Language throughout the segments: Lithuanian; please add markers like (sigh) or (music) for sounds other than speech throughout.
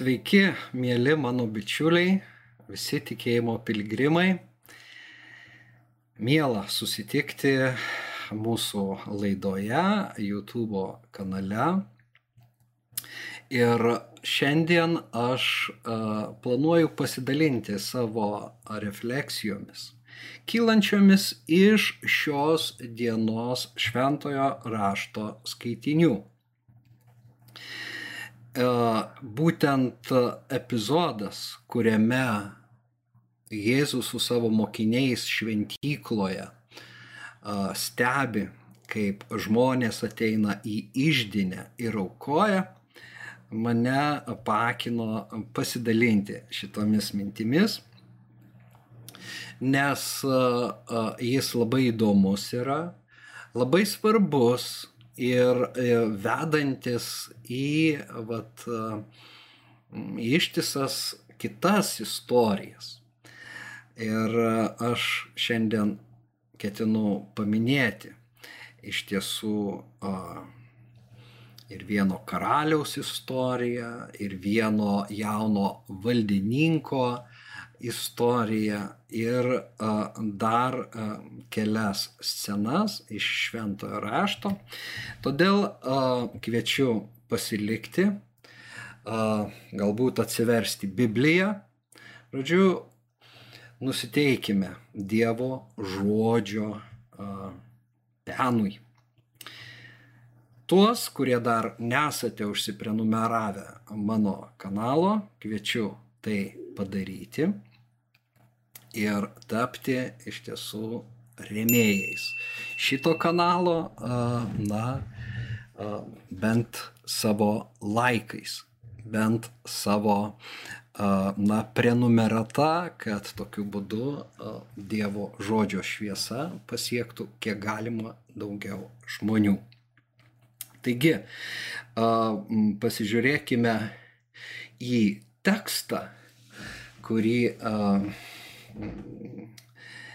Sveiki, mėly mano bičiuliai, visi tikėjimo pilgrimai. Mėla susitikti mūsų laidoje, YouTube kanale. Ir šiandien aš uh, planuoju pasidalinti savo refleksijomis, kylančiomis iš šios dienos šventojo rašto skaitinių. Būtent epizodas, kuriame Jėzus su savo mokiniais šventykloje stebi, kaip žmonės ateina į išdinę ir aukoja, mane pakino pasidalinti šitomis mintimis, nes jis labai įdomus yra, labai svarbus ir vedantis į vat, ištisas kitas istorijas. Ir aš šiandien ketinu paminėti iš tiesų ir vieno karaliaus istoriją, ir vieno jauno valdininko istoriją ir dar kelias scenas iš šventojo rašto. Todėl kviečiu pasilikti, galbūt atsiversti Bibliją. Žodžiu, nusiteikime Dievo žodžio penui. Tuos, kurie dar nesate užsiprenumeravę mano kanalo, kviečiu tai padaryti ir tapti iš tiesų remėjais šito kanalo, na, bent savo laikais, bent savo na, prenumerata, kad tokiu būdu Dievo žodžio šviesa pasiektų kiek galima daugiau žmonių. Taigi, pasižiūrėkime į tekstą, kurį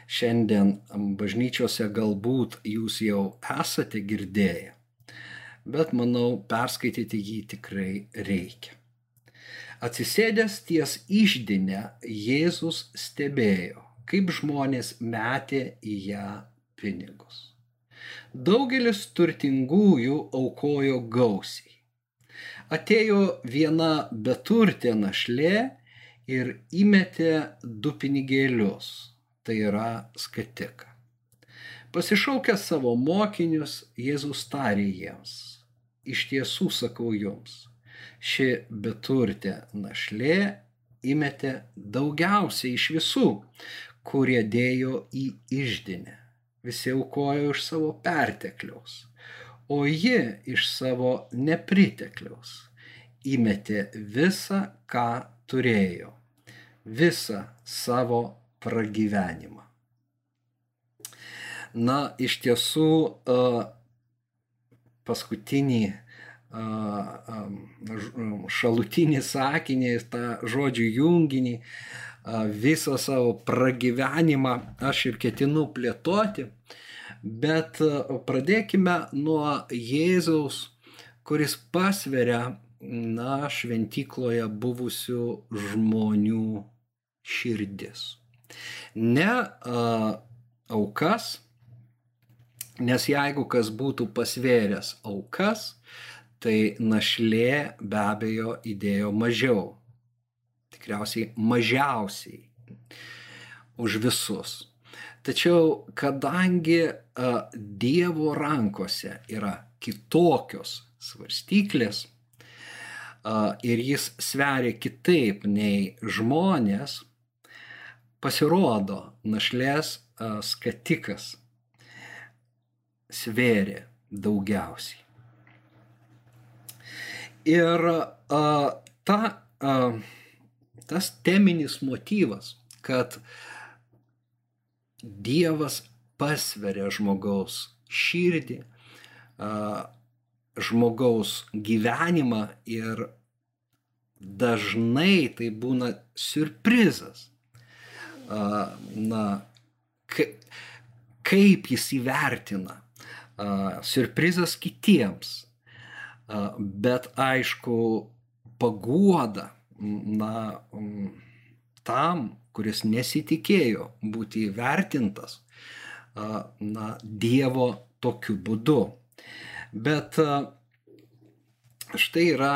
šiandien bažnyčiose galbūt jūs jau esate girdėję, bet manau, perskaityti jį tikrai reikia. Atsisėdęs ties išdinę, Jėzus stebėjo, kaip žmonės metė į ją pinigus. Daugelis turtingųjų aukojo gausiai. Atėjo viena beturtė našlė ir įmetė du pinigėlius, tai yra skatiką. Pasišaukęs savo mokinius, Jėzus tarė jiems, iš tiesų sakau jums, ši beturtė našlė įmetė daugiausiai iš visų, kurie dėjo į išdinę. Visi aukojo iš savo pertekliaus, o ji iš savo nepritekliaus įmetė visą, ką turėjo, visą savo pragyvenimą. Na, iš tiesų, paskutinį šalutinį sakinį, tą žodžių junginį, visą savo pragyvenimą aš ir ketinu plėtoti, bet pradėkime nuo Jėzaus, kuris pasveria, na, šventykloje buvusių žmonių širdis. Ne a, aukas, nes jeigu kas būtų pasvėręs aukas, tai našlė be abejo įdėjo mažiau. Tikriausiai mažiausiai už visus. Tačiau kadangi a, Dievo rankose yra kitokios svarstyklės a, ir jis sveria kitaip nei žmonės, pasirodo našlės skatikas svėrė daugiausiai. Ir a, ta, a, tas teminis motyvas, kad Dievas pasveria žmogaus širdį, a, žmogaus gyvenimą ir dažnai tai būna surprizas. Na, kaip jis įvertina. Surprizas kitiems bet aišku, paguoda na, tam, kuris nesitikėjo būti įvertintas, na, Dievo tokiu būdu. Bet štai yra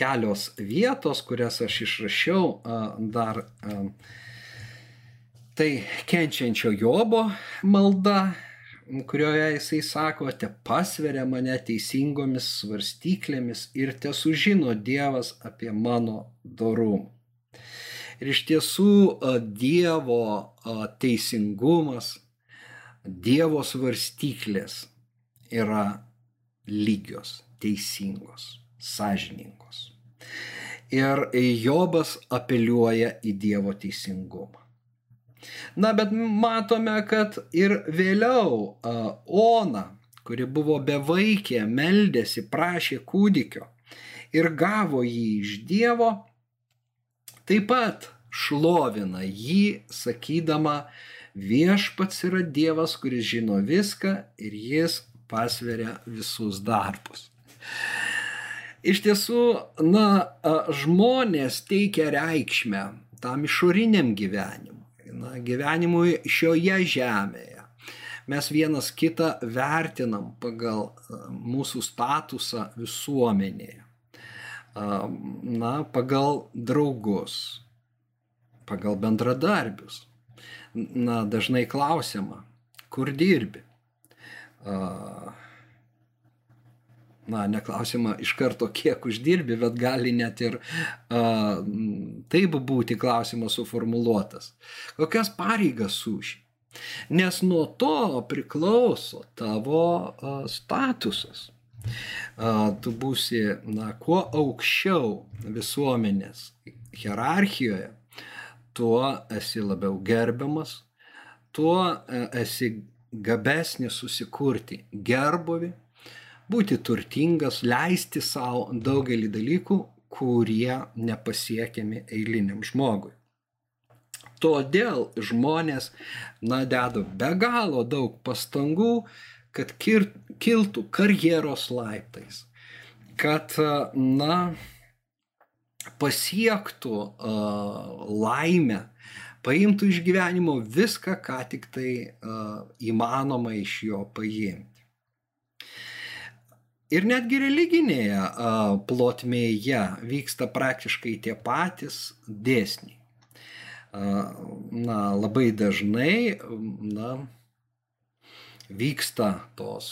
kelios vietos, kurias aš išrašiau dar. Tai kenčiančio Jobo malda, kurioje jisai sako, te pasveria mane teisingomis svarstyklėmis ir te sužino Dievas apie mano dorumą. Ir iš tiesų Dievo teisingumas, Dievo svarstyklės yra lygios, teisingos, sąžiningos. Ir Jobas apeliuoja į Dievo teisingumą. Na, bet matome, kad ir vėliau Ona, kuri buvo bevaikė, meldėsi, prašė kūdikio ir gavo jį iš Dievo, taip pat šlovina jį, sakydama, viešpats yra Dievas, kuris žino viską ir jis pasveria visus darbus. Iš tiesų, na, žmonės teikia reikšmę tam išoriniam gyvenimui na, gyvenimui šioje žemėje. Mes vienas kitą vertinam pagal mūsų statusą visuomenėje. Na, pagal draugus, pagal bendradarbius. Na, dažnai klausiama, kur dirbi na, neklausima iš karto, kiek uždirbi, bet gali net ir a, taip būti klausimas suformuluotas. Kokias pareigas suši? Nes nuo to priklauso tavo a, statusas. A, tu būsi, na, kuo aukščiau visuomenės hierarchijoje, tuo esi labiau gerbiamas, tuo e, esi gabesnis susikurti gerbovi, būti turtingas, leisti savo daugelį dalykų, kurie nepasiekiami eiliniam žmogui. Todėl žmonės, na, deda be galo daug pastangų, kad kiltų karjeros laiptais, kad, na, pasiektų uh, laimę, paimtų iš gyvenimo viską, ką tik tai uh, įmanoma iš jo paimti. Ir netgi religinėje plotmėje vyksta praktiškai tie patys dėsniai. Na, labai dažnai na, vyksta tos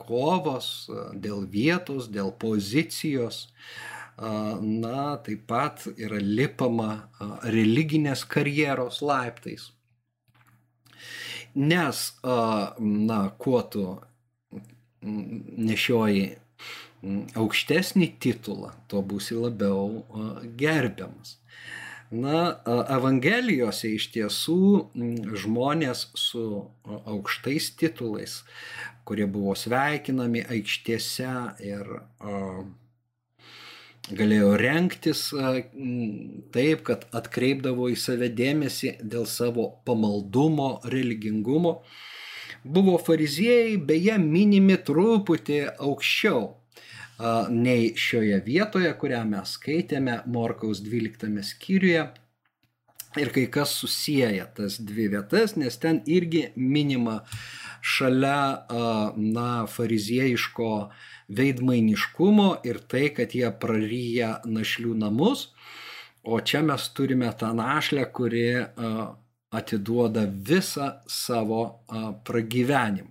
kovos dėl vietos, dėl pozicijos. Na, taip pat yra lipama religinės karjeros laiptais. Nes, na, kuo tu nešioji aukštesnį titulą, tuo būsi labiau gerbiamas. Na, Evangelijose iš tiesų žmonės su aukštais titulais, kurie buvo sveikinami aikštėse ir galėjo renktis taip, kad atkreipdavo į save dėmesį dėl savo pamaldumo, religingumo, buvo fariziejai beje minimi truputį aukščiau nei šioje vietoje, kurią mes skaitėme Morkaus 12 skyriuje. Ir kai kas susiję tas dvi vietas, nes ten irgi minima šalia, na, fariziejiško veidmainiškumo ir tai, kad jie praryja našlių namus, o čia mes turime tą našlę, kuri atiduoda visą savo pragyvenimą.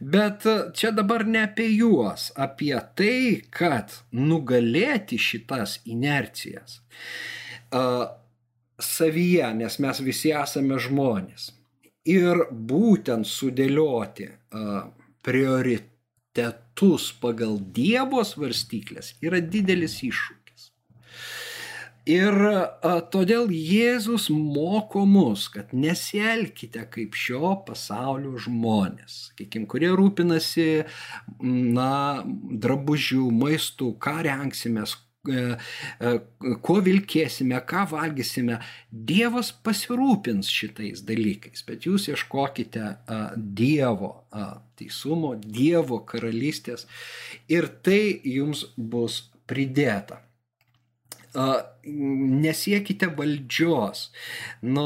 Bet čia dabar ne apie juos, apie tai, kad nugalėti šitas inercijas savyje, nes mes visi esame žmonės. Ir būtent sudėlioti prioritetus pagal Dievo svarstyklės yra didelis iššūkis. Ir a, todėl Jėzus moko mus, kad nesielkite kaip šio pasaulio žmonės, sakykim, kurie rūpinasi, na, drabužių, maistų, ką renksimės, e, e, ko vilkėsime, ką valgysime. Dievas pasirūpins šitais dalykais, bet jūs ieškokite Dievo teisumo, Dievo karalystės ir tai jums bus pridėta. Nesiekite valdžios, nu,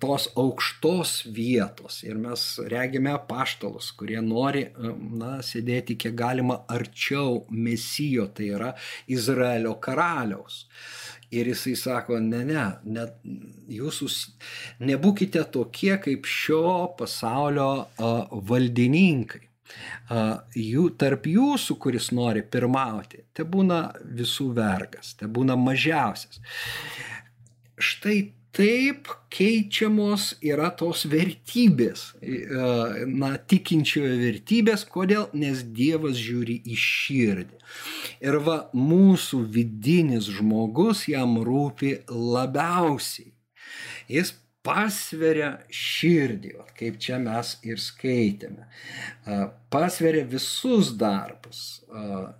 tos aukštos vietos. Ir mes regime paštalus, kurie nori, na, sėdėti kiek galima arčiau mesijo, tai yra Izraelio karaliaus. Ir jisai sako, ne, ne, ne jūs nebūkite tokie kaip šio pasaulio valdininkai jų, tarp jūsų, kuris nori pirmauti, te būna visų vergas, te būna mažiausias. Štai taip keičiamos yra tos vertybės, na, tikinčiojo vertybės, kodėl? Nes Dievas žiūri į širdį. Ir va, mūsų vidinis žmogus jam rūpi labiausiai. Jis pasveria širdį, kaip čia mes ir skaitėme. Pasveria visus darbus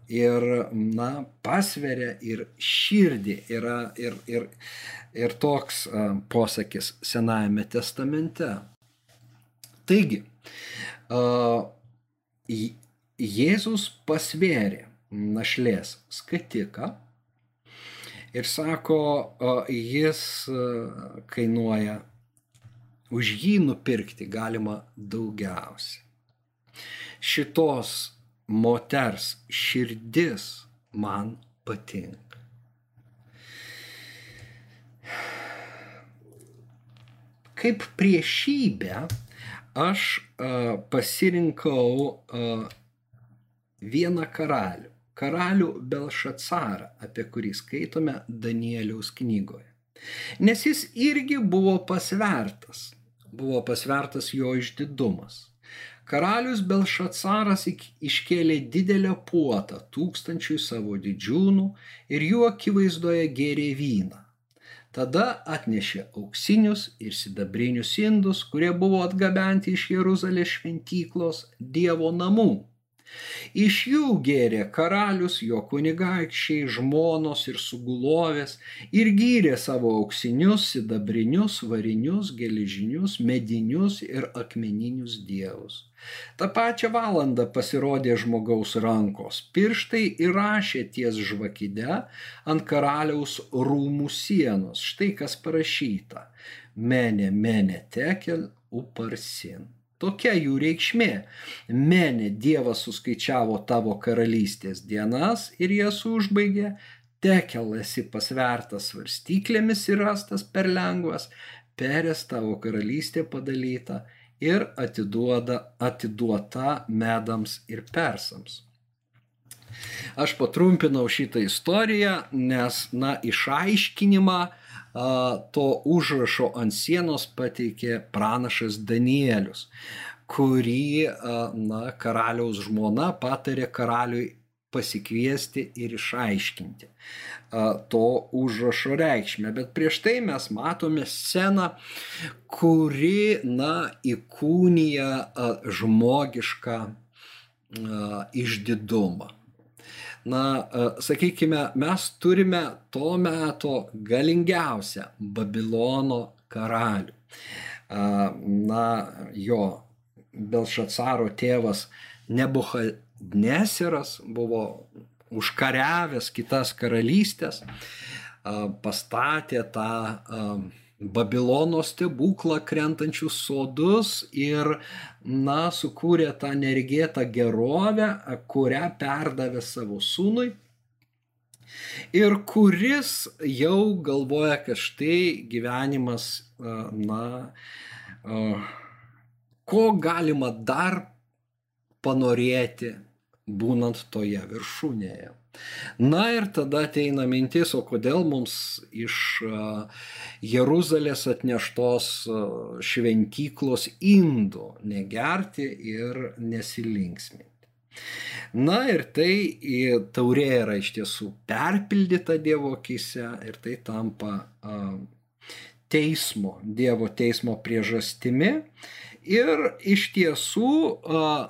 ir, na, pasveria ir širdį yra ir, ir, ir toks posakis Senajame testamente. Taigi, Jėzus pasvėrė našlės skatiką ir sako, jis kainuoja už jį nupirkti galima daugiausiai. Šitos moters širdis man patinka. Kaip priešybę aš uh, pasirinkau uh, vieną karalių. Karalių Belšacarą, apie kurį skaitome Danieliaus knygoje. Nes jis irgi buvo pasvertas buvo pasvertas jo išdidumas. Karalius Belšacaras iškėlė didelę puotą tūkstančiui savo didžiūnų ir jų akivaizdoje gėrė vyną. Tada atnešė auksinius ir sidabrinius indus, kurie buvo atgabenti iš Jeruzalės šventyklos Dievo namų Iš jų gėrė karalius, jo kunigaikščiai, žmonos ir sugulovės ir gyrė savo auksinius, sidabrinius, varinius, geležinius, medinius ir akmeninius dievus. Ta pačia valanda pasirodė žmogaus rankos, pirštai įrašė ties žvakide ant karaliaus rūmų sienos. Štai kas parašyta. Menė, menė tekel uparsin. Tokia jų reikšmė. Menė Dievas suskaičiavo tavo karalystės dienas ir jas užbaigė. Tekel esi pasvertas svarstyklėmis ir rastas per lengvas, perės tavo karalystė padalyta ir atiduoda, atiduota medams ir persams. Aš patrumpinau šitą istoriją, nes, na, išaiškinimą to užrašo ant sienos pateikė pranašas Danielius, kurį na, karaliaus žmona patarė karaliui pasikviesti ir išaiškinti to užrašo reikšmę. Bet prieš tai mes matome sceną, kuri, na, įkūnija žmogišką išdidumą na, e, sakykime, mes turime to meto galingiausią Babilono karalių. Na, jo Belšacaro tėvas Nebuchadneseras buvo užkariavęs kitas karalystės, pastatė tą Babilono stebuklą krentančius sodus ir, na, sukūrė tą neregėtą gerovę, kurią perdavė savo sūnui. Ir kuris jau galvoja, kad štai gyvenimas, na, ko galima dar panorėti, būnant toje viršūnėje. Na ir tada ateina mintis, o kodėl mums iš Jeruzalės atneštos šventyklos indų negerti ir nesilinksminti. Na ir tai taurė yra iš tiesų perpildyta Dievo akise ir tai tampa teismo, Dievo teismo priežastimi Ir iš tiesų,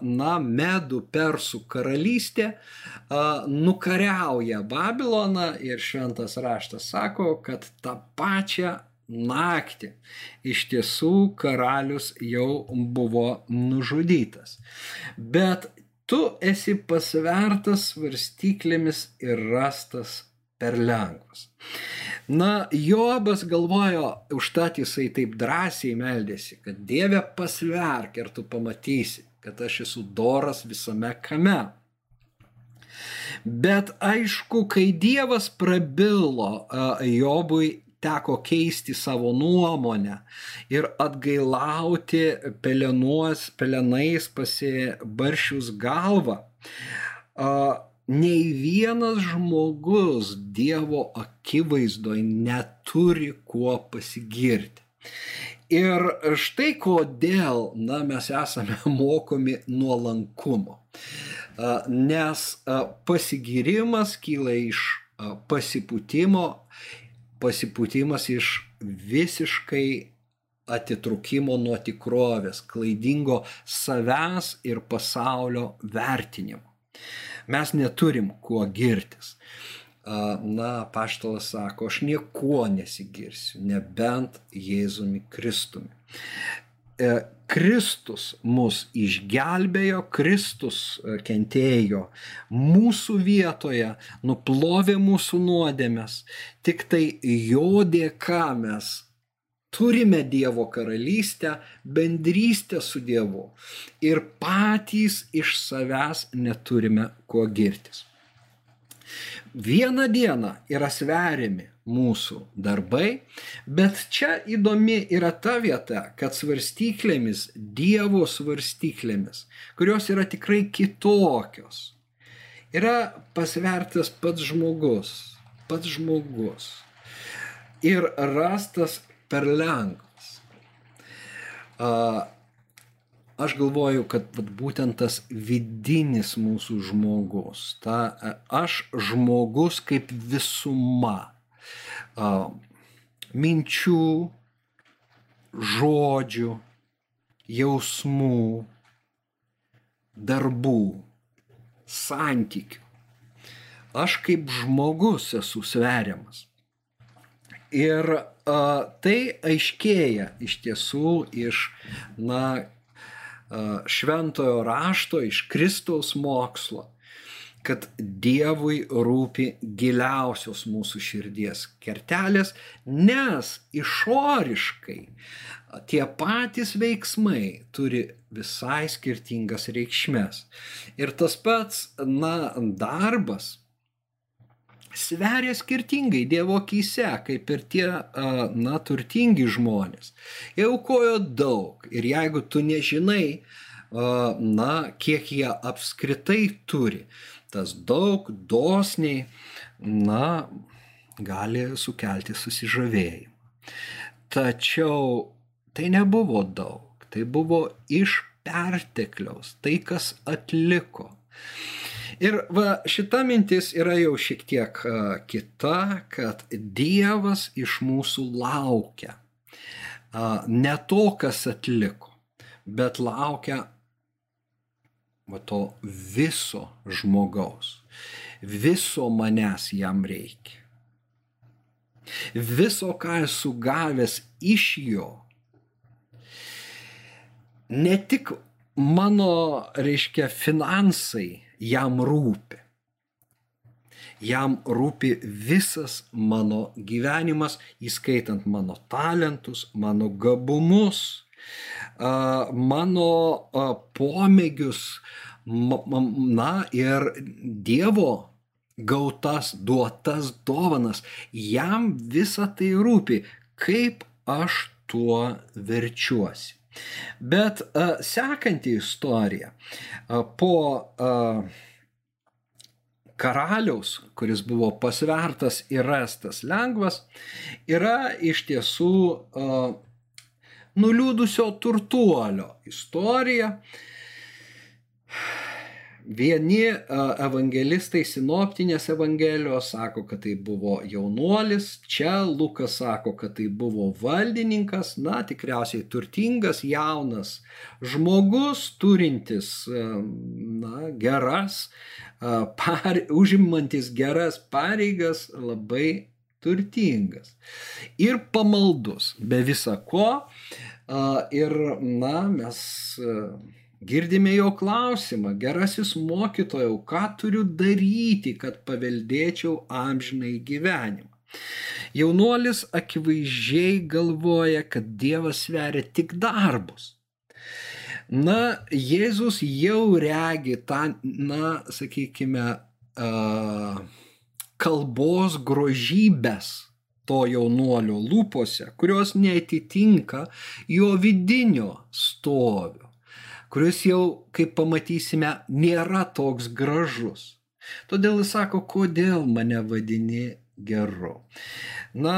na, Medų Persų karalystė nukariauja Babiloną ir šventas raštas sako, kad tą pačią naktį iš tiesų karalius jau buvo nužudytas. Bet tu esi pasvertas svarstyklėmis ir rastas per lengvas. Na, Jobas galvojo, užtat jisai taip drąsiai meldėsi, kad Dieve pasverk ir tu pamatysi, kad aš esu doras visame kame. Bet aišku, kai Dievas prabilo Jobui, teko keisti savo nuomonę ir atgailauti pelenuos, pelenais pasibaršius galvą. Nei vienas žmogus Dievo akivaizdoje neturi kuo pasigirti. Ir štai kodėl na, mes esame (laughs) mokomi nuolankumo. Nes pasigirimas kyla iš pasipūtimo, pasipūtimas iš visiškai atitrukimo nuo tikrovės, klaidingo savęs ir pasaulio vertinimo. Mes neturim kuo girtis. Na, paštalas sako, aš niekuo nesigirsiu, nebent Jėzumi Kristumi. E, Kristus mus išgelbėjo, Kristus e, kentėjo mūsų vietoje, nuplovė mūsų nuodėmės. Tik tai jo dėka mes turime Dievo karalystę, bendrystę su Dievu ir patys iš savęs neturime kuo girtis. Vieną dieną yra sveriami mūsų darbai, bet čia įdomi yra ta vieta, kad svarstyklėmis, Dievo svarstyklėmis, kurios yra tikrai kitokios, yra pasvertas pats žmogus, pats žmogus ir rastas per lengvas aš galvoju, kad vat, būtent tas vidinis mūsų žmogus, ta aš žmogus kaip visuma minčių, žodžių, jausmų, darbų, santykių. Aš kaip žmogus esu sveriamas. Ir a, tai aiškėja iš tiesų iš, na, šventojo rašto, iš Kristaus mokslo, kad Dievui rūpi giliausios mūsų širdies kertelės, nes išoriškai tie patys veiksmai turi visai skirtingas reikšmės. Ir tas pats, na, darbas sveria skirtingai Dievo akise, kaip ir tie, na, turtingi žmonės. Jie aukojo daug ir jeigu tu nežinai, na, kiek jie apskritai turi, tas daug dosniai, na, gali sukelti susižavėjimą. Tačiau tai nebuvo daug, tai buvo iš pertekliaus, tai kas atliko. Ir va, šita mintis yra jau šiek tiek kita, kad Dievas iš mūsų laukia ne to, kas atliko, bet laukia va, to viso žmogaus. Viso manęs jam reikia. Viso, ką esu gavęs iš jo. Ne tik mano, reiškia, finansai jam rūpi. Jam rūpi visas mano gyvenimas, įskaitant mano talentus, mano gabumus, mano pomėgius, na ir Dievo gautas, duotas dovanas. Jam visa tai rūpi, kaip aš tuo verčiuosi. Bet uh, sekanti istorija uh, po uh, karaliaus, kuris buvo pasvertas ir rastas lengvas, yra iš tiesų uh, nuliūdusio turtuolio istorija. Vieni evangelistai sinoptinės evangelijos sako, kad tai buvo jaunuolis, čia Lukas sako, kad tai buvo valdininkas, na tikriausiai turtingas, jaunas žmogus, turintis na, geras, par, užimantis geras pareigas, labai turtingas. Ir pamaldus, be visa ko. Ir, na, mes Girdime jo klausimą, gerasis mokytojau, ką turiu daryti, kad paveldėčiau amžinai gyvenimą. Jaunuolis akivaizdžiai galvoja, kad Dievas sveria tik darbus. Na, Jėzus jau regi tą, na, sakykime, kalbos grožybės to jaunuolio lūpose, kurios netitinka jo vidinio stovio kuris jau, kaip pamatysime, nėra toks gražus. Todėl jis sako, kodėl mane vadini geru. Na,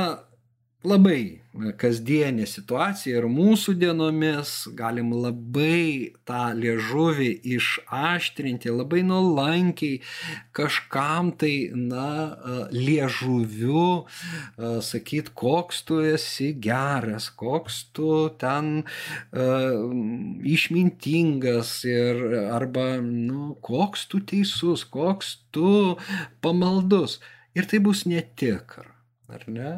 labai kasdienė situacija ir mūsų dienomis galim labai tą liežuvį išaštrinti, labai nuolankiai kažkam tai, na, liežuviu sakyti, koks tu esi geras, koks tu ten uh, išmintingas ir arba, nu, koks tu teisus, koks tu pamaldus. Ir tai bus netikra. Ar ne?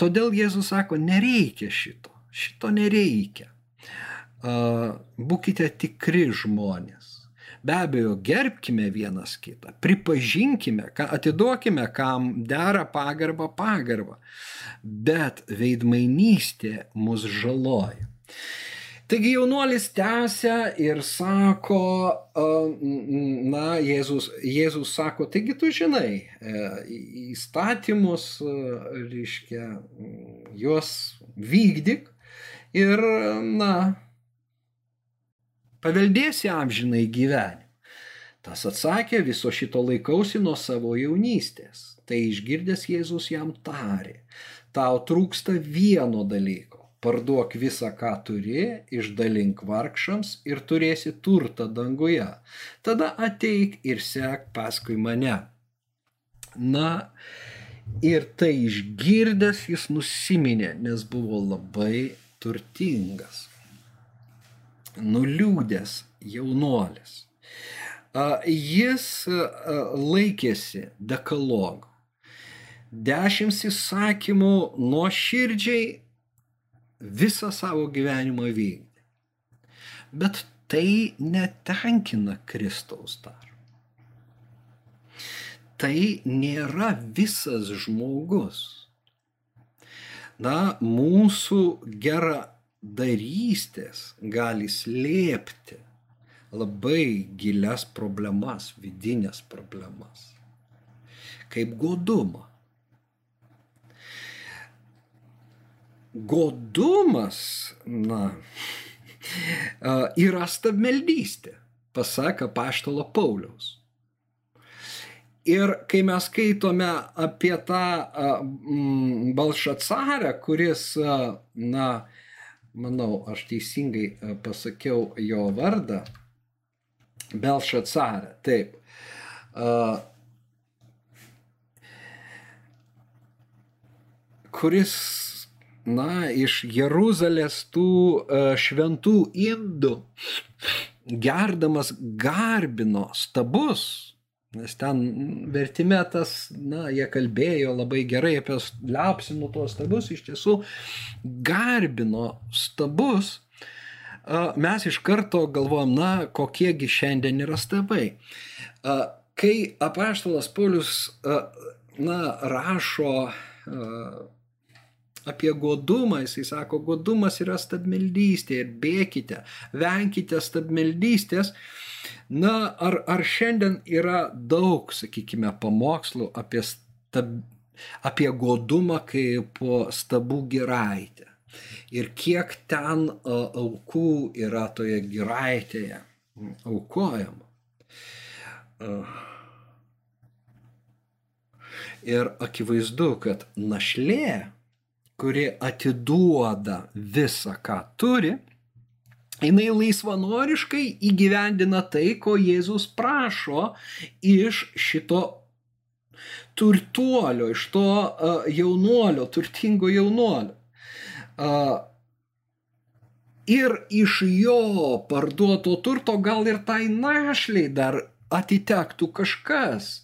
Todėl Jėzus sako, nereikia šito, šito nereikia. Būkite tikri žmonės. Be abejo, gerbkime vienas kitą, pripažinkime, atiduokime, kam dera pagarba pagarbą, bet veidmainystė mus žaloja. Taigi jaunuolis tęsia ir sako, na, Jėzus, Jėzus sako, taigi tu žinai, e, įstatymus, reiškia, juos vykdyk ir, na, paveldėsi amžinai gyvenimą. Tas atsakė, viso šito laikausi nuo savo jaunystės. Tai išgirdęs Jėzus jam tarė, tau trūksta vieno dalyko parduok visą, ką turi, išdalink vargšams ir turėsi turtą danguje. Tada ateik ir sek paskui mane. Na, ir tai išgirdęs jis nusiminė, nes buvo labai turtingas. Nuliūdęs jaunuolis. Jis laikėsi dekalogų. Dešimt įsakymų nuo širdžiai visą savo gyvenimą vykdė. Bet tai netenkina Kristaus dar. Tai nėra visas žmogus. Na, mūsų gera darystės gali slėpti labai gilias problemas, vidinės problemas. Kaip godumą. Godumas, na, yra stabmeldystė, pasaka paštalo Pauliaus. Ir kai mes skaitome apie tą Balšacarą, kuris, na, manau, aš teisingai pasakiau jo vardą, Belšacarą, taip. kuris na, iš Jeruzalės tų e, šventų indų gerdamas garbino stabus, nes ten vertime tas, na, jie kalbėjo labai gerai apie liapsinų tuos stabus, iš tiesų garbino stabus, e, mes iš karto galvojam, na, kokiegi šiandien yra stabai. E, kai apaštalas Paulius, na, rašo apie godumą, jisai sako, godumas yra stabmeldystė ir bėkite, venkite stabmeldystės. Na, ar, ar šiandien yra daug, sakykime, pamokslų apie, stab, apie godumą kaip stabų giraitę. Ir kiek ten aukų yra toje giraitėje aukojama. Ir akivaizdu, kad našlė kuri atiduoda visą, ką turi, jinai laisvanoriškai įgyvendina tai, ko Jėzus prašo iš šito turtuolio, iš to uh, jaunuolio, turtingo jaunuolio. Uh, ir iš jo parduoto turto gal ir tai našliai dar atitektų kažkas.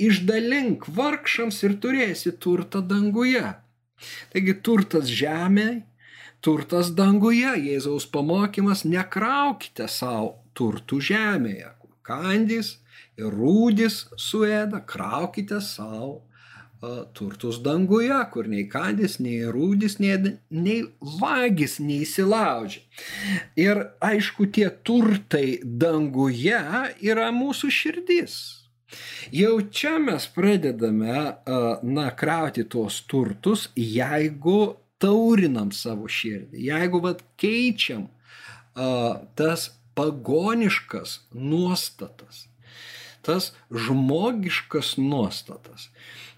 Išdalink vargšams ir turėsi turtą danguje. Taigi turtas žemė, turtas danguje, Jėzaus pamokymas, nekraukite savo turtų žemėje, kandys ir rūdis suėda, kraukite savo turtus danguje, kur nei kandis, nei rūdis, nei, nei vagis neįsilaužia. Ir aišku, tie turtai danguje yra mūsų širdis. Jau čia mes pradedame, na, krauti tuos turtus, jeigu taurinam savo širdį, jeigu vad keičiam tas pagoniškas nuostatas, tas žmogiškas nuostatas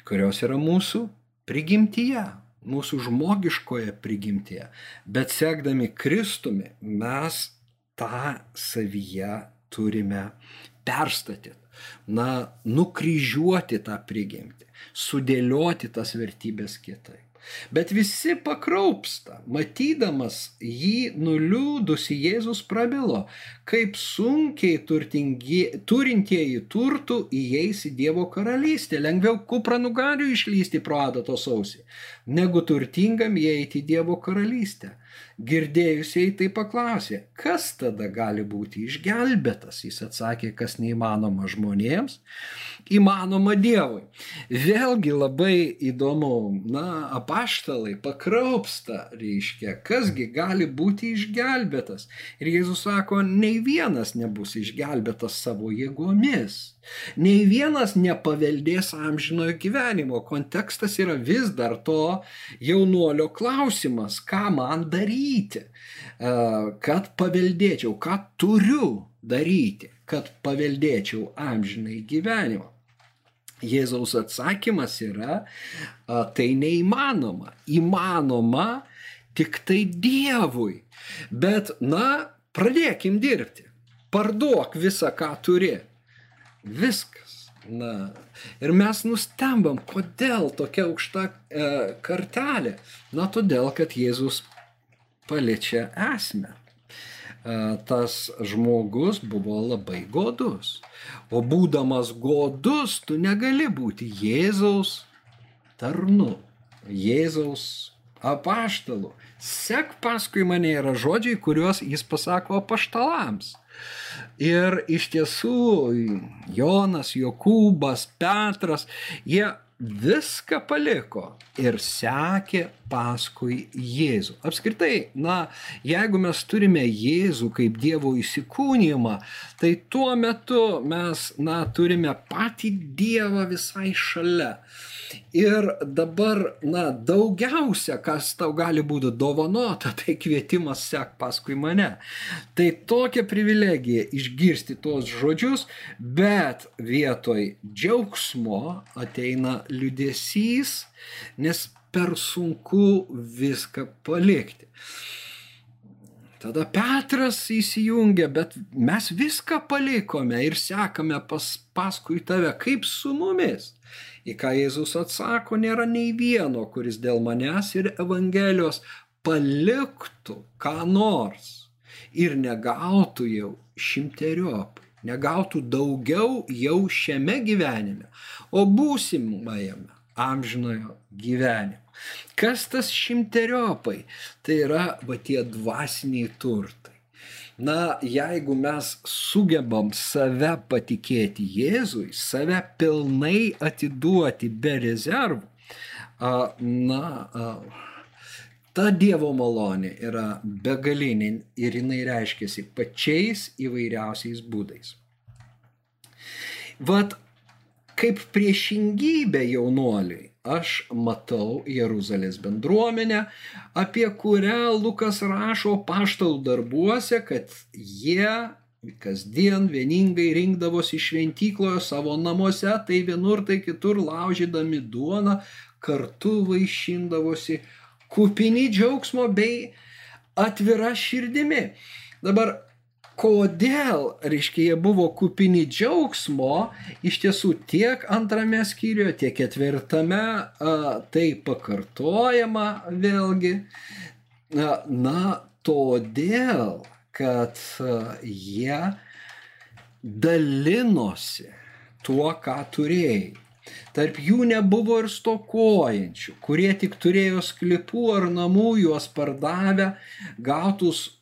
kurios yra mūsų prigimtyje, mūsų žmogiškoje prigimtyje. Bet sekdami Kristumi mes tą savyje turime perstatyti. Na, nukryžiuoti tą prigimtį, sudėlioti tas vertybės kitaip. Bet visi pakraupsta, matydamas jį nuliūdusi Jėzus prabilo, kaip sunkiai turtingi, turintieji turtų įeis į Dievo karalystę, lengviau kupranugarių išlysti pro adatos ausį, negu turtingam įeiti į Dievo karalystę. Girdėjusiai tai paklausė, kas tada gali būti išgelbėtas. Jis atsakė, kas neįmanoma žmonėms, įmanoma Dievui. Vėlgi labai įdomu, na, apaštalai pakraupsta, reiškia, kasgi gali būti išgelbėtas. Ir Jėzus sako, nei vienas nebus išgelbėtas savo jėgomis. Nei vienas nepaveldės amžinojo gyvenimo. Kontekstas yra vis dar to jaunuolio klausimas, ką man daryti, kad paveldėčiau, ką turiu daryti, kad paveldėčiau amžinai gyvenimą. Jėzaus atsakymas yra, tai neįmanoma. Įmanoma tik tai Dievui. Bet, na, pradėkim dirbti. Parduok visą, ką turi. Viskas. Na, ir mes nustembam, kodėl tokia aukšta e, kartelė. Na, todėl, kad Jėzus paliečia esmę. E, tas žmogus buvo labai godus. O būdamas godus, tu negali būti Jėzaus tarnu, Jėzaus apaštalu. Sek paskui mane yra žodžiai, kuriuos jis pasako apaštalams. Ir iš tiesų Jonas, Jokūbas, Petras, jie viską paliko ir sekė paskui Jėzų. Apskritai, na, jeigu mes turime Jėzų kaip Dievo įsikūnymą, tai tuo metu mes, na, turime patį Dievą visai šalia. Ir dabar, na, daugiausia, kas tau gali būti dovanota, tai kvietimas sek paskui mane. Tai tokia privilegija išgirsti tuos žodžius, bet vietoj džiaugsmo ateina liudesys, nes per sunku viską palikti. Tada Petras įsijungia, bet mes viską palikome ir sekame pas, paskui tave, kaip su mumis. Į ką Jėzus atsako, nėra nei vieno, kuris dėl manęs ir Evangelijos paliktų ką nors ir negautų jau šimteriopai, negautų daugiau jau šiame gyvenime, o būsimajame amžinojo gyvenimo. Kas tas šimteriopai? Tai yra va tie dvasiniai turtai na, jeigu mes sugebam save patikėti Jėzui, save pilnai atiduoti be rezervų, na, ta Dievo malonė yra begalinė ir jinai reiškiasi pačiais įvairiausiais būdais. Vat kaip priešingybė jaunuoliui aš matau Jeruzalės bendruomenę, apie kurią Lukas rašo paštalų darbuose, kad jie kasdien vieningai rinkdavosi šventykloje savo namuose, tai vienur, tai kitur laužydami duoną, kartu vaišindavosi kupini džiaugsmo bei atvira širdimi. Dabar kodėl, reiškia, jie buvo kupini džiaugsmo, iš tiesų tiek antrame skyriuje, tiek ketvirtame tai pakartojama vėlgi. Na, todėl, kad jie dalinosi tuo, ką turėjai. Tarp jų nebuvo ir stokojančių, kurie tik turėjo sklipų ar namų, juos pardavę, gautus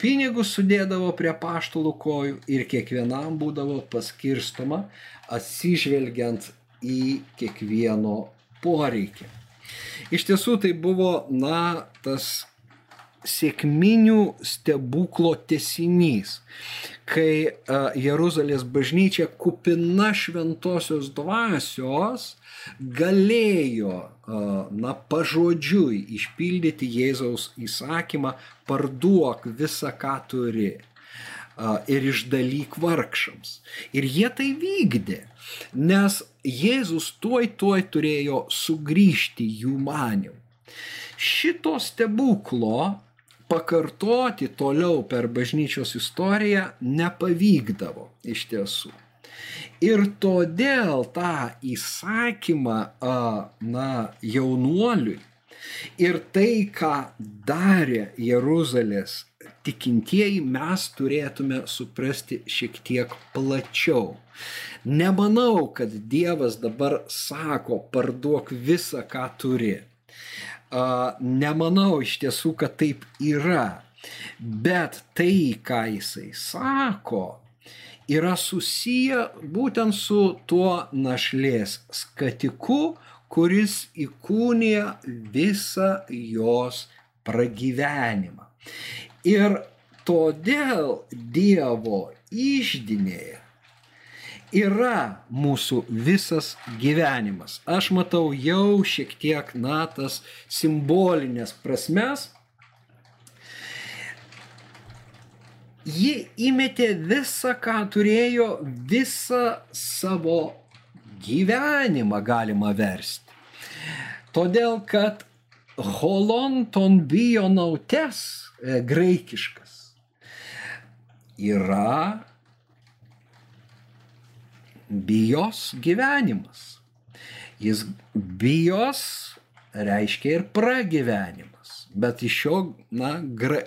pinigus sudėdavo prie paštalų kojų ir kiekvienam būdavo paskirstoma atsižvelgiant į kiekvieno poreikį. Iš tiesų tai buvo, na, tas sėkminių stebuklo tesinys, kai Jeruzalės bažnyčia kupina šventosios dvasios galėjo, na, pažodžiui išpildyti Jėzaus įsakymą, parduok visą, ką turi ir išdalyk vargšams. Ir jie tai vykdė, nes Jėzus tuoj tuoj turėjo sugrįžti jų manimu. Šito stebuklo pakartoti toliau per bažnyčios istoriją nepavykdavo iš tiesų. Ir todėl tą įsakymą, na, jaunuoliui ir tai, ką darė Jeruzalės tikintieji, mes turėtume suprasti šiek tiek plačiau. Nemanau, kad Dievas dabar sako, parduok visą, ką turi nemanau iš tiesų, kad taip yra. Bet tai, ką jisai sako, yra susiję būtent su tuo našlės skatiku, kuris įkūnija visą jos pragyvenimą. Ir todėl Dievo išdinėje yra mūsų visas gyvenimas. Aš matau jau šiek tiek, na, tas simbolinės prasmes. Ji įmetė visą, ką turėjo, visą savo gyvenimą galima versti. Todėl, kad holonton bionautes e, graikiškas yra bijos gyvenimas. Jis bijos reiškia ir pragyvenimas. Bet iš šio, na, gra,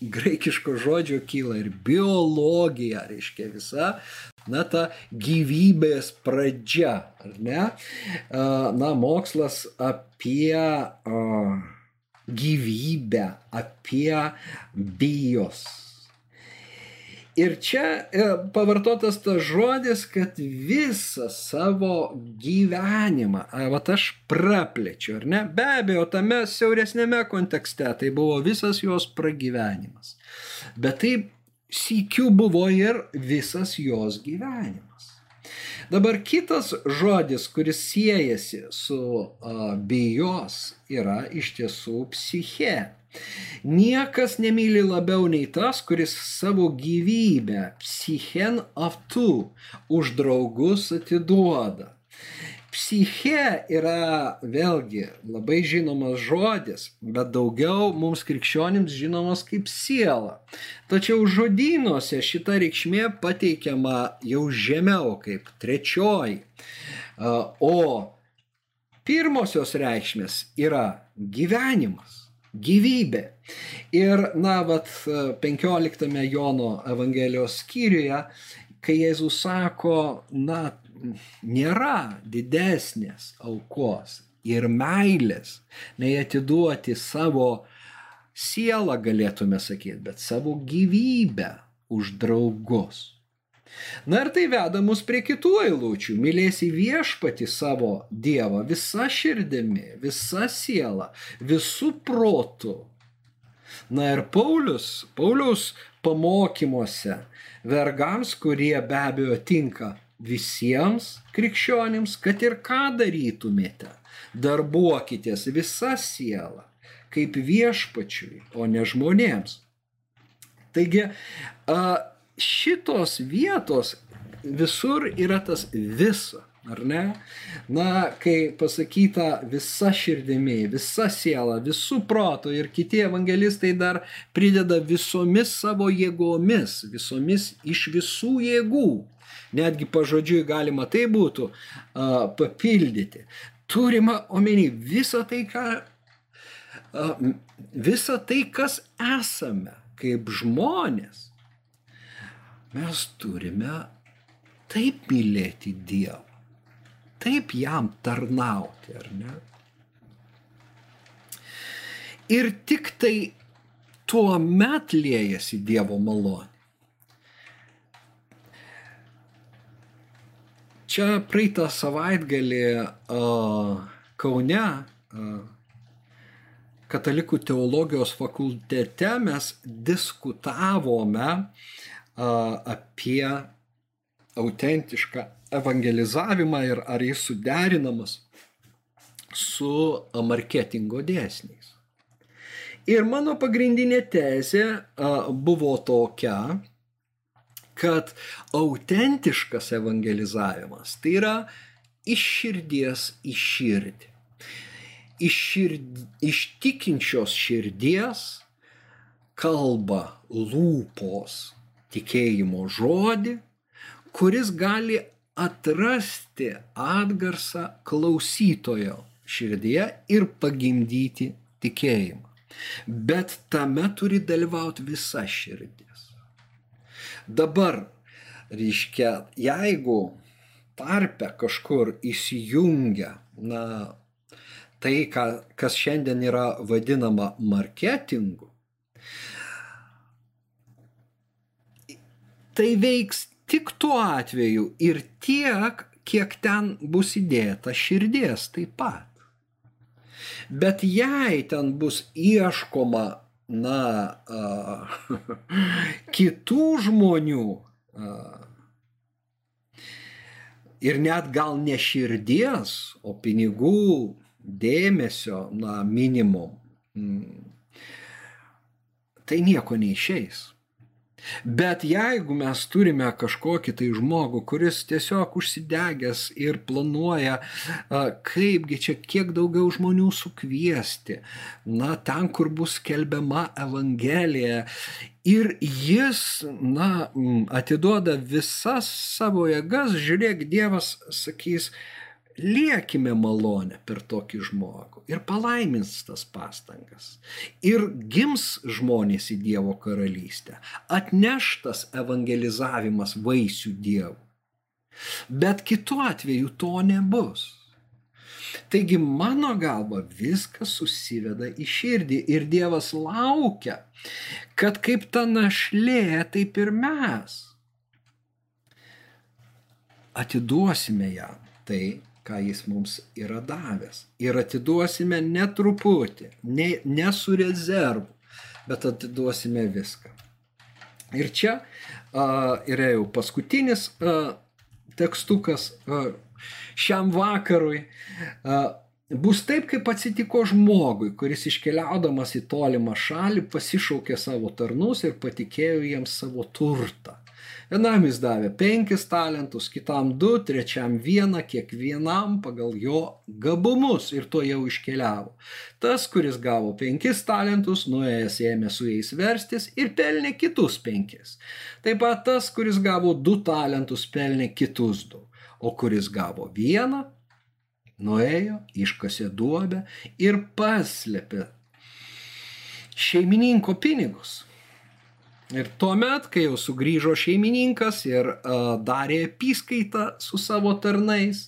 graikiško žodžio kyla ir biologija, reiškia visa, na, ta gyvybės pradžia, ar ne? Na, mokslas apie gyvybę, apie bijos Ir čia e, pavartotas tas žodis, kad visą savo gyvenimą, va aš praplečiu, ar ne? Be abejo, tame siauresnėme kontekste tai buvo visas jos pragyvenimas. Bet taip sykiu buvo ir visas jos gyvenimas. Dabar kitas žodis, kuris siejasi su uh, bijos, yra iš tiesų psiche. Niekas nemyli labiau nei tas, kuris savo gyvybę psichen aftu už draugus atiduoda. Psiche yra vėlgi labai žinomas žodis, bet daugiau mums krikščionims žinomas kaip siela. Tačiau žodynuose šita reikšmė pateikiama jau žemiau kaip trečioji. O pirmosios reikšmės yra gyvenimas gyvybė. Ir, na, vat 15 Jono Evangelijos skyriuje, kai Jėzus sako, na, nėra didesnės aukos ir meilės, nei atiduoti savo sielą, galėtume sakyti, bet savo gyvybę už draugus. Na ir tai veda mus prie kitų eilučių. Mylėsi viešpati savo Dievą visą širdimi, visą sielą, visų protų. Na ir Paulius, Paulius pamokymuose vergams, kurie be abejo tinka visiems krikščionims, kad ir ką darytumėte, darbuokitės visą sielą, kaip viešpačiui, o ne žmonėms. Taigi, šitos vietos visur yra tas visa. Ar ne? Na, kai pasakyta visa širdimi, visa siela, visų protų ir kiti evangelistai dar prideda visomis savo jėgomis, visomis iš visų jėgų. Netgi pažodžiui galima tai būtų uh, papildyti. Turima omeny visą tai, ką, uh, visą tai, kas esame kaip žmonės mes turime taip mylėti Dievą. taip jam tarnauti, ar ne? Ir tik tai tuo met liejasi Dievo malonė. Čia praeitą savaitgalį uh, Kaune uh, Katalikų teologijos fakultete mes diskutavome uh, apie autentišką evangelizavimą ir ar jis suderinamas su marketingo dėsniais. Ir mano pagrindinė tezė buvo tokia, kad autentiškas evangelizavimas tai yra iš širdies į širdį. Iš, šird, iš tikinčios širdies kalba lūpos tikėjimo žodį, kuris gali atrasti atgarsą klausytojo širdyje ir pagimdyti tikėjimą. Bet tame turi dalyvauti visa širdis. Dabar, reiškia, jeigu tarpe kažkur įsijungia, na, tai, ką, kas šiandien yra vadinama marketingu, tai veiks tik tuo atveju ir tiek, kiek ten bus įdėta širdies taip pat. Bet jei ten bus ieškoma na, a, (laughs) kitų žmonių a, ir net gal ne širdies, o pinigų, dėmesio, na, minimum, tai nieko neišeis. Bet jeigu mes turime kažkokį tai žmogų, kuris tiesiog užsidegęs ir planuoja, kaipgi čia kiek daugiau žmonių sukviesti, na, ten, kur bus kelbiama Evangelija, ir jis, na, atiduoda visas savo jėgas, žiūrėk, Dievas sakys, liekime malonę per tokį žmogų ir palaimins tas pastangas. Ir gims žmonės į Dievo karalystę, atneštas evangelizavimas vaisių Dievų. Bet kitu atveju to nebus. Taigi mano galva viskas susiveda į širdį ir Dievas laukia, kad kaip ta našlė, taip ir mes atiduosime jam tai, ką jis mums yra davęs. Ir atiduosime ne truputį, ne, ne su rezervu, bet atiduosime viską. Ir čia a, yra jau paskutinis a, tekstukas a, šiam vakarui. A, Bus taip, kaip atsitiko žmogui, kuris iškeliaudamas į tolimą šalį pasišaukė savo tarnus ir patikėjo jiems savo turtą. Vienam jis davė penkis talentus, kitam du, trečiam vieną, kiekvienam pagal jo gabumus ir to jau iškeliavo. Tas, kuris gavo penkis talentus, nuėjęs ėmė su jais verstis ir pelnė kitus penkis. Taip pat tas, kuris gavo du talentus, pelnė kitus du. O kuris gavo vieną, nuėjo, iškasė duobę ir paslėpė šeimininko pinigus. Ir tuomet, kai jau sugrįžo šeimininkas ir uh, darė apskaitą su savo tarnais,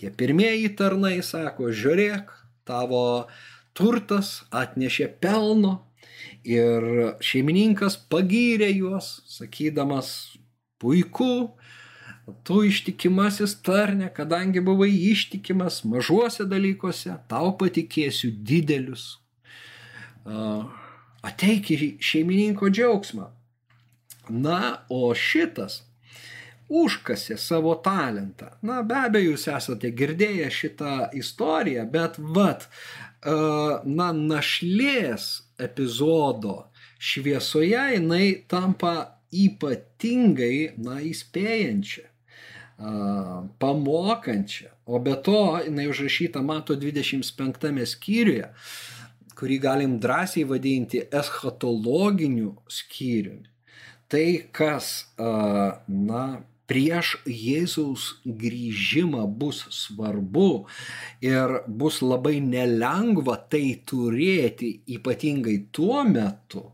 tie pirmieji tarnai sako, žiūrėk, tavo turtas atnešė pelno ir šeimininkas pagyrė juos, sakydamas, puiku, tu ištikimasis tarne, kadangi buvai ištikimas mažuose dalykuose, tau patikėsiu didelius. Uh, ateik į šeimininko džiaugsmą. Na, o šitas užkasė savo talentą. Na, be abejo, jūs esate girdėję šitą istoriją, bet vat, e, na, našlės epizodo šviesoje jinai tampa ypatingai, na, įspėjančia, pamokančia. O be to, jinai užrašyta, mato, 25 skyriuje kurį galim drąsiai vadinti eschatologiniu skyriumi. Tai, kas, na, prieš Jėzaus grįžimą bus svarbu ir bus labai nelengva tai turėti, ypatingai tuo metu.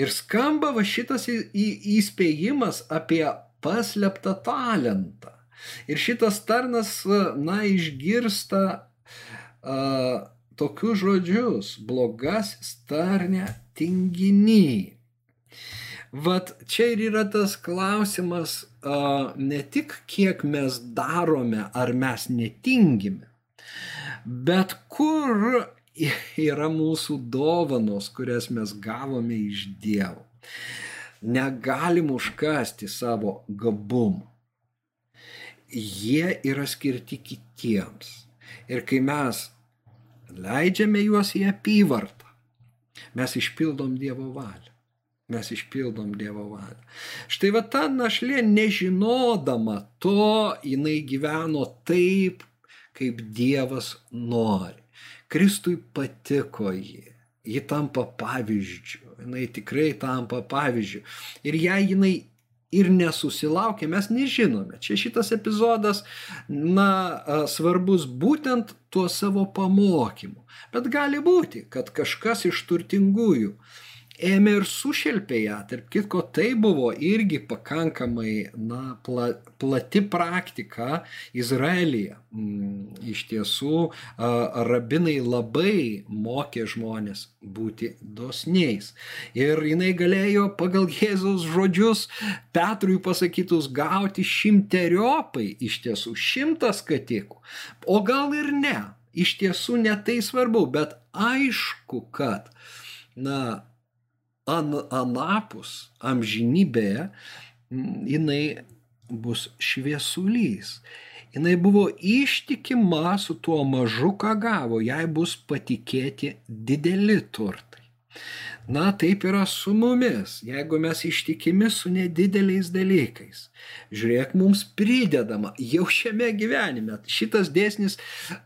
Ir skamba va šitas įspėjimas apie paslėptą talentą. Ir šitas tarnas, na, išgirsta uh, tokius žodžius - blogasis tarne tinginy. Vat čia ir yra tas klausimas uh, ne tik kiek mes darome, ar mes netingime, bet kur yra mūsų dovanos, kurias mes gavome iš Dievo. Negalim užkasti savo gabumų. Jie yra skirti kitiems. Ir kai mes leidžiame juos į apyvartą, mes išpildom Dievo valią. Mes išpildom Dievo valią. Štai va ta našlė, nežinodama to, jinai gyveno taip, kaip Dievas nori. Kristui patiko jį. Ji tampa pavyzdžiu. Jinai tikrai tampa pavyzdžiu. Ir jei jinai ir nesusilaukė, mes nežinome. Čia šitas epizodas, na, svarbus būtent tuo savo pamokymu. Bet gali būti, kad kažkas iš turtingųjų ėmė ir sušelpė ją. Tarp kitko, tai buvo irgi pakankamai na, pla, plati praktika Izraelyje. Mm, iš tiesų, rabinai labai mokė žmonės būti dosniais. Ir jinai galėjo pagal Jėzaus žodžius Petrui pasakytus gauti šimteriopai, iš tiesų šimtas katikų. O gal ir ne. Iš tiesų netai svarbu, bet aišku, kad na, an, anapus amžinybėje jinai bus šviesulys. Jinai buvo ištikima su tuo mažu, ką gavo, jai bus patikėti dideli turtai. Na, taip yra su mumis, jeigu mes ištikimi su nedideliais dalykais. Žiūrėk, mums pridedama jau šiame gyvenime. Šitas dėsnis,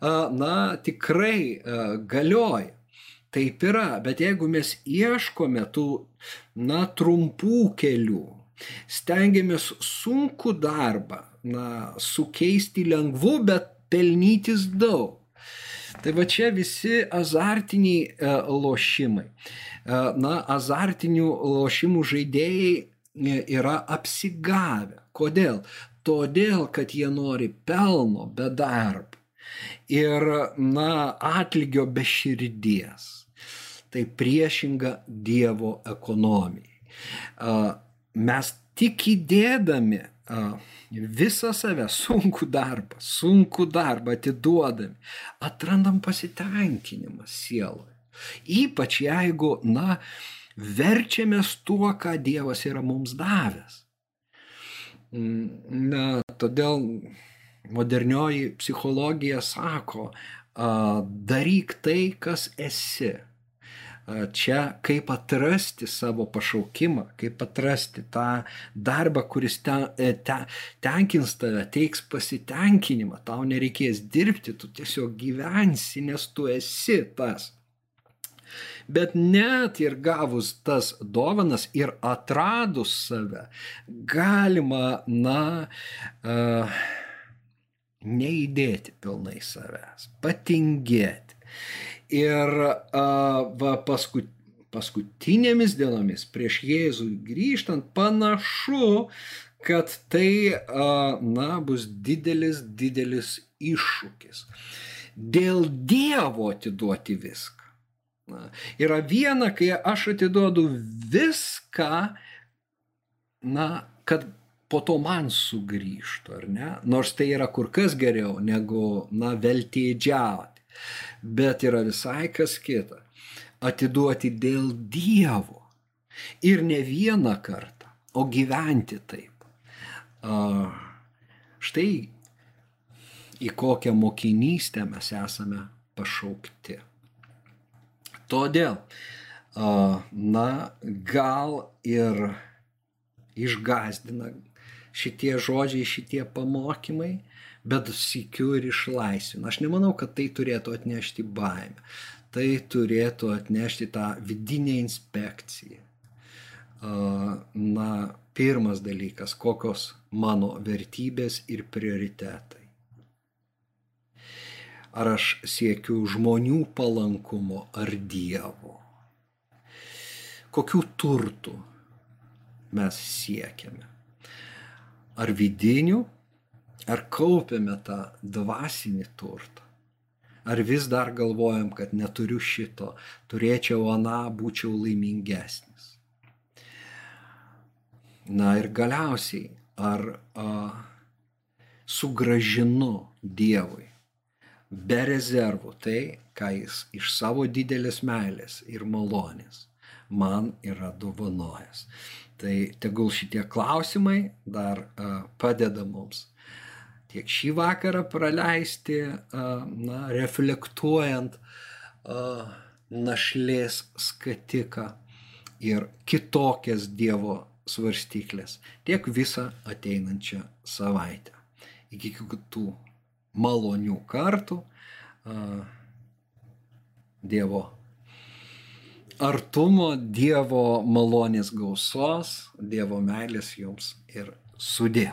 na, tikrai galioja. Taip yra, bet jeigu mes ieškome tų, na, trumpų kelių, stengiamės sunku darbą, na, sukeisti lengvu, bet pelnytis daug. Tai va čia visi azartiniai e, lošimai. E, na, azartinių lošimų žaidėjai e, yra apsigavę. Kodėl? Todėl, kad jie nori pelno be darbo. Ir, na, atlygio be širdies tai priešinga Dievo ekonomijai. Mes tik įdėdami visą save, sunku darbą, sunku darbą atiduodami, atrandam pasitenkinimą sieloje. Ypač jeigu, na, verčiamės tuo, ką Dievas yra mums davęs. Na, todėl modernioji psichologija sako, daryk tai, kas esi čia kaip atrasti savo pašaukimą, kaip atrasti tą darbą, kuris ten, e, ten, tenkins tave, teiks pasitenkinimą, tau nereikės dirbti, tu tiesiog gyvensi, nes tu esi tas. Bet net ir gavus tas dovanas ir atradus save, galima, na, uh, neįdėti pilnai savęs, patingėti. Ir va, paskut, paskutinėmis dienomis prieš Jėzų grįžtant panašu, kad tai, na, bus didelis, didelis iššūkis. Dėl Dievo atiduoti viską. Na, yra viena, kai aš atiduodu viską, na, kad po to man sugrįžtų, ar ne? Nors tai yra kur kas geriau negu, na, veltėdžiauti. Bet yra visai kas kita. Atiduoti dėl Dievo. Ir ne vieną kartą, o gyventi taip. Uh, štai į kokią mokinystę mes esame pašaukti. Todėl, uh, na, gal ir išgazdina šitie žodžiai, šitie pamokymai, bet sikiu ir išlaisvina. Aš nemanau, kad tai turėtų atnešti baimę. Tai turėtų atnešti tą vidinę inspekciją. Na, pirmas dalykas, kokios mano vertybės ir prioritetai. Ar aš siekiu žmonių palankumo ar Dievo? Kokių turtų mes siekiame? Ar vidinių Ar kaupiame tą dvasinį turtą? Ar vis dar galvojam, kad neturiu šito, turėčiau aną, būčiau laimingesnis? Na ir galiausiai, ar a, sugražinu Dievui be rezervų tai, ką jis iš savo didelės meilės ir malonės man yra dovanojęs. Tai tegul šitie klausimai dar padeda mums tiek šį vakarą praleisti, na, reflektuojant našlės skatiką ir kitokias Dievo svarstyklės, tiek visą ateinančią savaitę. Iki kitų malonių kartų Dievo artumo, Dievo malonės gausos, Dievo meilės jums ir sudė.